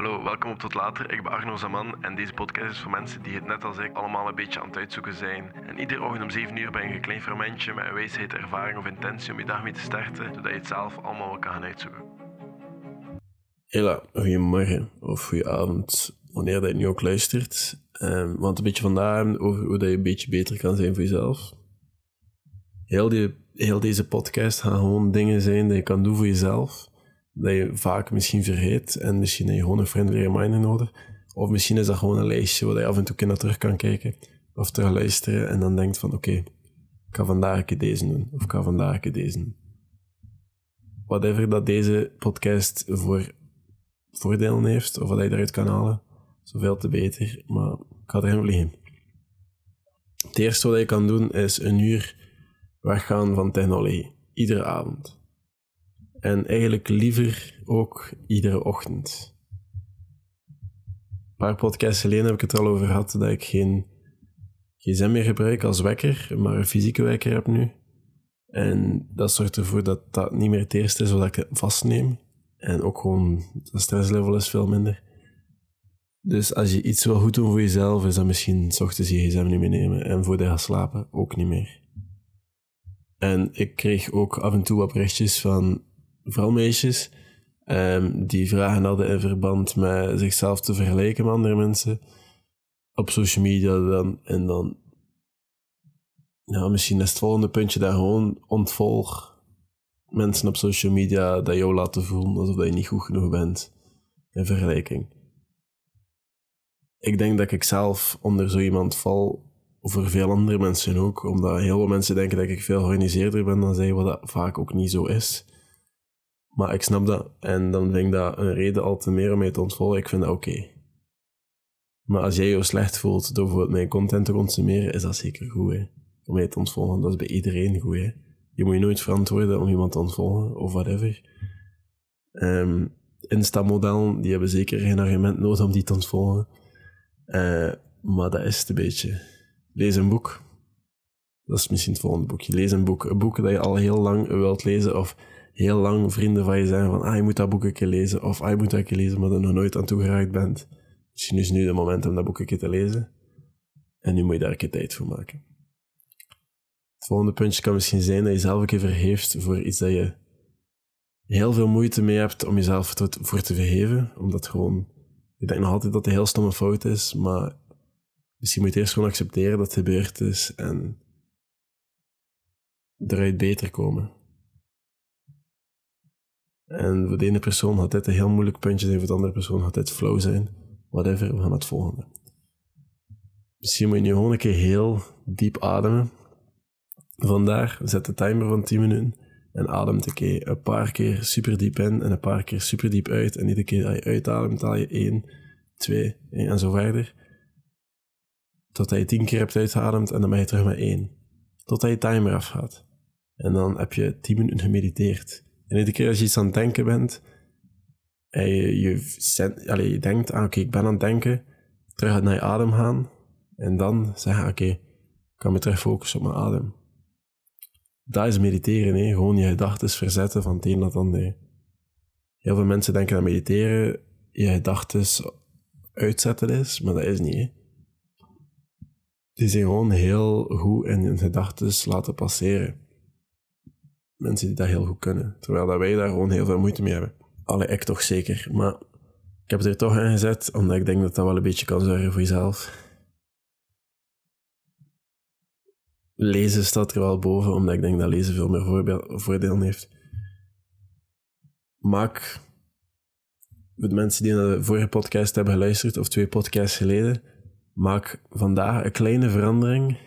Hallo, welkom op Tot Later. Ik ben Arno Zaman en deze podcast is voor mensen die het net als ik allemaal een beetje aan het uitzoeken zijn. En iedere ochtend om 7 uur ben je een klein fermentje met een wijsheid, ervaring of intentie om je dag mee te starten, zodat je het zelf allemaal wel kan gaan uitzoeken. Hela, goedemorgen of goedenavond, wanneer dat je nu ook luistert. Um, want een beetje vandaag over hoe dat je een beetje beter kan zijn voor jezelf. Heel, die, heel deze podcast gaan gewoon dingen zijn die je kan doen voor jezelf dat je vaak misschien vergeet en misschien heb je gewoon een friendly reminder nodig. Of misschien is dat gewoon een lijstje waar je af en toe naar terug kan kijken of terug luisteren en dan denkt van oké, ik ga vandaag deze doen of ik ga vandaag deze doen. Whatever dat deze podcast voor voordelen heeft of wat je eruit kan halen, zoveel te beter, maar ik ga erin liggen. Het eerste wat je kan doen is een uur weggaan van technologie, iedere avond. En eigenlijk liever ook iedere ochtend. Een paar podcasts geleden heb ik het al over gehad dat ik geen gsm meer gebruik als wekker, maar een fysieke wekker heb nu. En dat zorgt ervoor dat dat niet meer het eerste is wat ik vastneem. En ook gewoon, de stresslevel is veel minder. Dus als je iets wil goed doen voor jezelf, is dat misschien s ochtends je gsm niet meer nemen. En voor je gaat slapen ook niet meer. En ik kreeg ook af en toe wat berichtjes van vooral meisjes, um, die vragen hadden in verband met zichzelf te vergelijken met andere mensen op social media dan, en dan ja, misschien is het volgende puntje daar gewoon ontvolg mensen op social media dat jou laten voelen alsof je niet goed genoeg bent in vergelijking. Ik denk dat ik zelf onder zo iemand val, voor veel andere mensen ook, omdat heel veel mensen denken dat ik veel georganiseerder ben dan zij, wat dat vaak ook niet zo is. Maar ik snap dat. En dan vind ik dat een reden al te meer om mij te ontvolgen. Ik vind dat oké. Maar als jij je slecht voelt door bijvoorbeeld mijn content te consumeren, is dat zeker goed, hè. Om mij te ontvolgen. Dat is bij iedereen goed, hè. Je moet je nooit verantwoorden om iemand te ontvolgen, of whatever. Um, Insta-modellen, die hebben zeker geen argument nodig om die te ontvolgen. Uh, maar dat is het een beetje. Lees een boek. Dat is misschien het volgende boekje. Lees een boek. Een boek dat je al heel lang wilt lezen, of heel lang vrienden van je zeggen van ah, je moet dat boek een keer lezen, of ah, je moet dat een keer lezen, maar er nog nooit aan toegeraakt bent. Misschien is nu de moment om dat boek een keer te lezen. En nu moet je daar een keer tijd voor maken. Het volgende puntje kan misschien zijn dat je zelf een keer vergeeft voor iets dat je heel veel moeite mee hebt om jezelf voor te vergeven. Omdat gewoon, ik denk nog altijd dat het een heel stomme fout is, maar misschien moet je eerst gewoon accepteren dat het gebeurd is en eruit beter komen. En voor de ene persoon had dit een heel moeilijk puntje zijn, voor de andere persoon had dit flow zijn. Whatever, we gaan naar het volgende. Misschien moet je nu gewoon een keer heel diep ademen. Vandaar, zet de timer van 10 minuten en ademt een keer een paar keer super diep in en een paar keer super diep uit. En iedere keer dat je uitademt, haal je 1, 2 en zo verder. Totdat je 10 keer hebt uitgeademd en dan ben je terug met 1. Totdat je timer afgaat. En dan heb je 10 minuten gemediteerd. En iedere keer als je iets aan het denken bent, en je, allez, je denkt, ah, oké, ik ben aan het denken, terug naar je adem gaan, en dan zeggen, oké, ik kan me terug focussen op mijn adem. Dat is mediteren, hè? gewoon je gedachten verzetten van het een naar het ander. Heel veel mensen denken dat mediteren je gedachten uitzetten is, maar dat is niet. Hè? Die zijn gewoon heel goed in hun gedachten laten passeren mensen die dat heel goed kunnen. Terwijl dat wij daar gewoon heel veel moeite mee hebben. Alle ik toch zeker. Maar ik heb het er toch aan gezet, omdat ik denk dat dat wel een beetje kan zorgen voor jezelf. Lezen staat er wel boven, omdat ik denk dat lezen veel meer voordelen heeft. Maak, de mensen die naar de vorige podcast hebben geluisterd, of twee podcasts geleden, maak vandaag een kleine verandering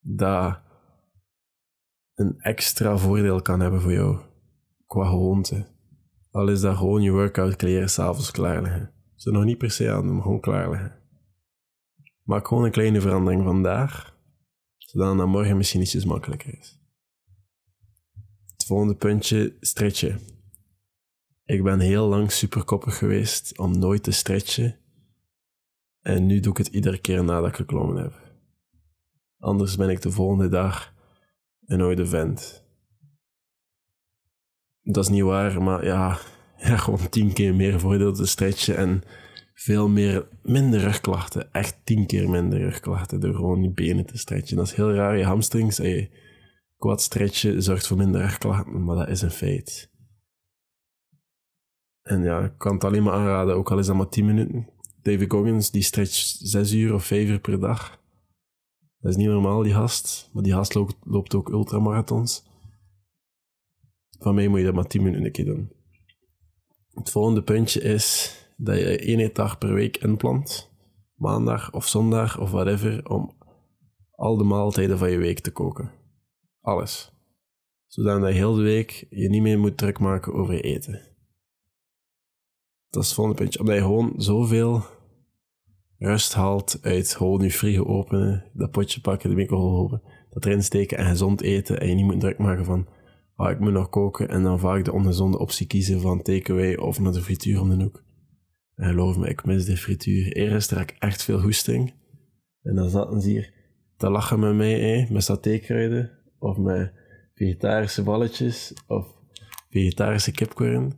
dat een extra voordeel kan hebben voor jou qua gewoonte. Al is dat gewoon je workout kleren s'avonds klaarleggen. Ze nog niet per se aan doen, gewoon klaarleggen. Maak gewoon een kleine verandering vandaag, zodat het morgen misschien ietsjes makkelijker is. Het volgende puntje, stretchen. Ik ben heel lang superkoppig geweest om nooit te stretchen. En nu doe ik het iedere keer nadat ik geklommen heb. Anders ben ik de volgende dag een oude vent. Dat is niet waar, maar ja, gewoon tien keer meer voordeel te stretchen en veel meer, minder rugklachten. Echt tien keer minder rugklachten door gewoon je benen te stretchen. Dat is heel raar. Je hamstrings en je quad stretchen zorgt voor minder rugklachten, maar dat is een feit. En ja, ik kan het alleen maar aanraden, ook al is dat maar 10 minuten. David Goggins, die stretcht 6 uur of 5 uur per dag. Dat is niet normaal, die gast. Maar die gast loopt, ook ultramarathons. Van mij moet je dat maar 10 minuten een keer doen. Het volgende puntje is dat je één dag per week inplant. Maandag of zondag of whatever. Om al de maaltijden van je week te koken. Alles. Zodat je heel de week je niet meer moet druk maken over eten. Dat is het volgende puntje. Omdat je gewoon zoveel rust haalt uit gewoon je frigo openen, dat potje pakken, de winkel open, dat erin steken en gezond eten. En je niet moet druk maken van, ah, ik moet nog koken. En dan vaak de ongezonde optie kiezen van takeaway of naar de frituur om de hoek. En geloof me, ik mis de frituur. Eerst had ik echt veel hoesting. En dan zaten ze hier te lachen met mij, hè, met satékruiden. Of met vegetarische balletjes. Of vegetarische kipkorn.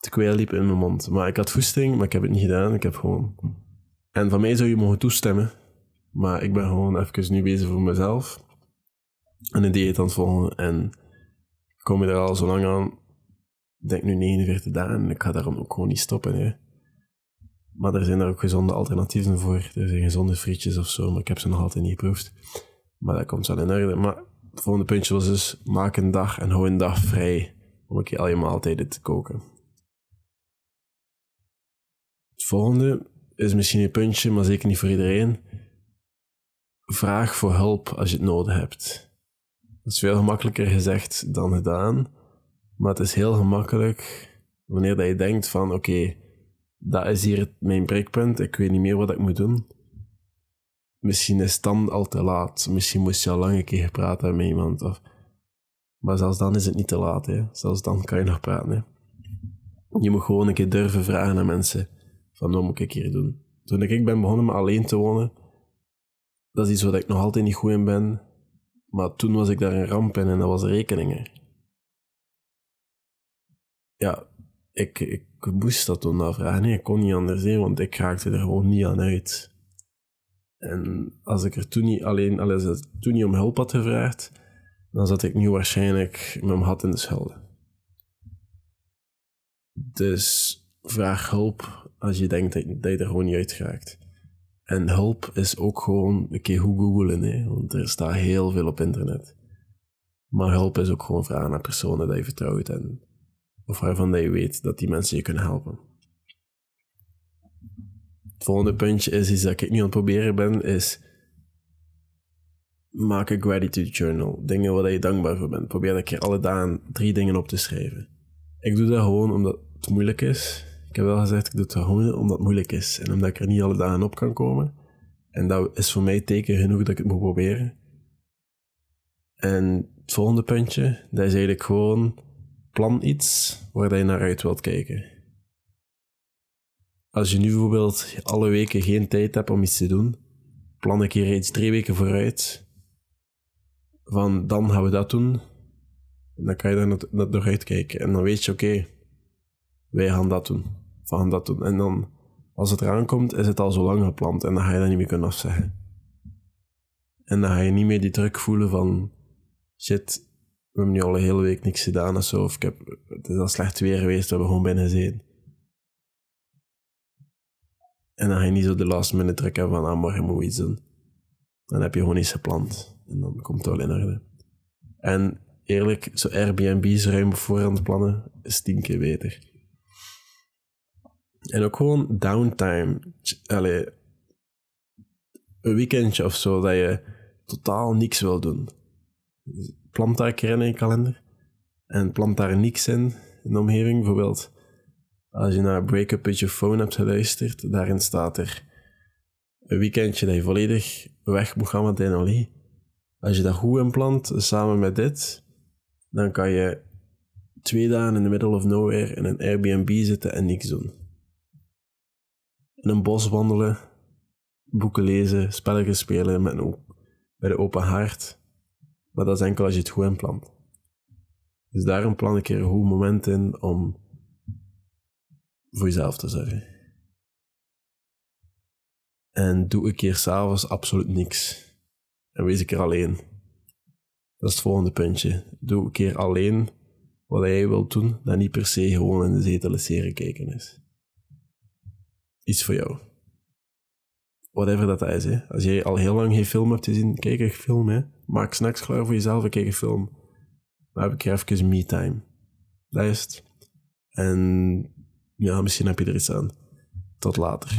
De kweel liep in mijn mond. Maar ik had hoesting, maar ik heb het niet gedaan. Ik heb gewoon... En van mij zou je mogen toestemmen. Maar ik ben gewoon even nu bezig voor mezelf. En een dieet aan het volgen. En kom je er al zo lang aan ik denk nu 49 dagen en ik ga daarom ook gewoon niet stoppen. Hè. Maar er zijn er ook gezonde alternatieven voor. Er zijn gezonde frietjes of zo, maar ik heb ze nog altijd niet geproefd. Maar dat komt wel in orde. Maar het volgende puntje was dus: maak een dag en hou een dag vrij om een keer al je maaltijden te koken. Volgende is misschien een puntje, maar zeker niet voor iedereen. Vraag voor hulp als je het nodig hebt. Dat is veel gemakkelijker gezegd dan gedaan. Maar het is heel gemakkelijk wanneer dat je denkt van oké, dat is hier mijn breekpunt, ik weet niet meer wat ik moet doen. Misschien is het dan al te laat. Misschien moest je al lang een keer gepraat met iemand. Of... Maar zelfs dan is het niet te laat. Hè. Zelfs dan kan je nog praten. Je moet gewoon een keer durven vragen aan mensen. Van wat moet ik hier doen? Toen ik ben begonnen met alleen te wonen, dat is iets wat ik nog altijd niet goed in ben. Maar toen was ik daar een ramp in en dat was rekeningen ja, ik, ik moest dat toen navragen. Nee, ik kon niet anders zijn, want ik raakte er gewoon niet aan uit. En als ik er toen niet alleen, als ik toen niet om hulp had gevraagd, dan zat ik nu waarschijnlijk mijn hat in de schelde. Dus vraag hulp als je denkt dat, je er gewoon niet uit raakt. En hulp is ook gewoon een keer goed googlen, hè? want er staat heel veel op internet. Maar hulp is ook gewoon vragen naar personen die je vertrouwt en of waarvan je weet dat die mensen je kunnen helpen. Het volgende puntje is iets dat ik nu aan het proberen ben, is maak een gratitude journal. Dingen waar je dankbaar voor bent. Probeer dat keer alle dagen drie dingen op te schrijven. Ik doe dat gewoon omdat het moeilijk is. Ik heb wel gezegd, ik doe het gewoon omdat het moeilijk is. En omdat ik er niet alle dagen op kan komen. En dat is voor mij teken genoeg dat ik het moet proberen. En het volgende puntje, dat is eigenlijk gewoon plan iets waar je naar uit wilt kijken. Als je nu bijvoorbeeld alle weken geen tijd hebt om iets te doen, plan ik hier iets drie weken vooruit. Van dan gaan we dat doen. En dan kan je daar naar uitkijken. En dan weet je, oké, wij gaan dat doen. Gaan dat. En dan, als het eraan komt, is het al zo lang gepland. En dan ga je dat niet meer kunnen afzeggen. En dan ga je niet meer die druk voelen van, shit, we hebben nu al een hele week niks gedaan of zo. Of ik heb, het is al slecht weer geweest, we hebben gewoon binnen gezeten. En dan ga je niet zo de last minute druk van, ah, morgen moet iets doen. Dan heb je gewoon iets gepland. En dan komt het wel in orde. En eerlijk, zo Airbnb's ruim voorhand plannen is tien keer beter. En ook gewoon downtime. Allee, een weekendje of zo dat je totaal niks wil doen plant daar keer in je kalender. En plant daar niks in, in de omgeving. Bijvoorbeeld, als je naar Break Up With Your Phone hebt geluisterd, daarin staat er een weekendje dat je volledig weg moet gaan met de Als je dat goed inplant, samen met dit, dan kan je twee dagen in the middle of nowhere in een Airbnb zitten en niks doen. In een bos wandelen, boeken lezen, spelletjes spelen met een, open haard. Maar dat is enkel als je het goed inplant. Dus daarom plan ik er een goed moment in om voor jezelf te zorgen. En doe een keer s'avonds absoluut niks. En wees ik er alleen. Dat is het volgende puntje. Doe een keer alleen wat jij wilt doen, dat niet per se gewoon in de zetel een serie kijken is. Iets voor jou. Whatever dat is. Hè. Als jij al heel lang geen film hebt gezien, kijk een film. Hè. Maak snacks klaar voor jezelf en kijk een film. Dan heb ik even me-time. Dat is het. En ja, misschien heb je er iets aan. Tot later.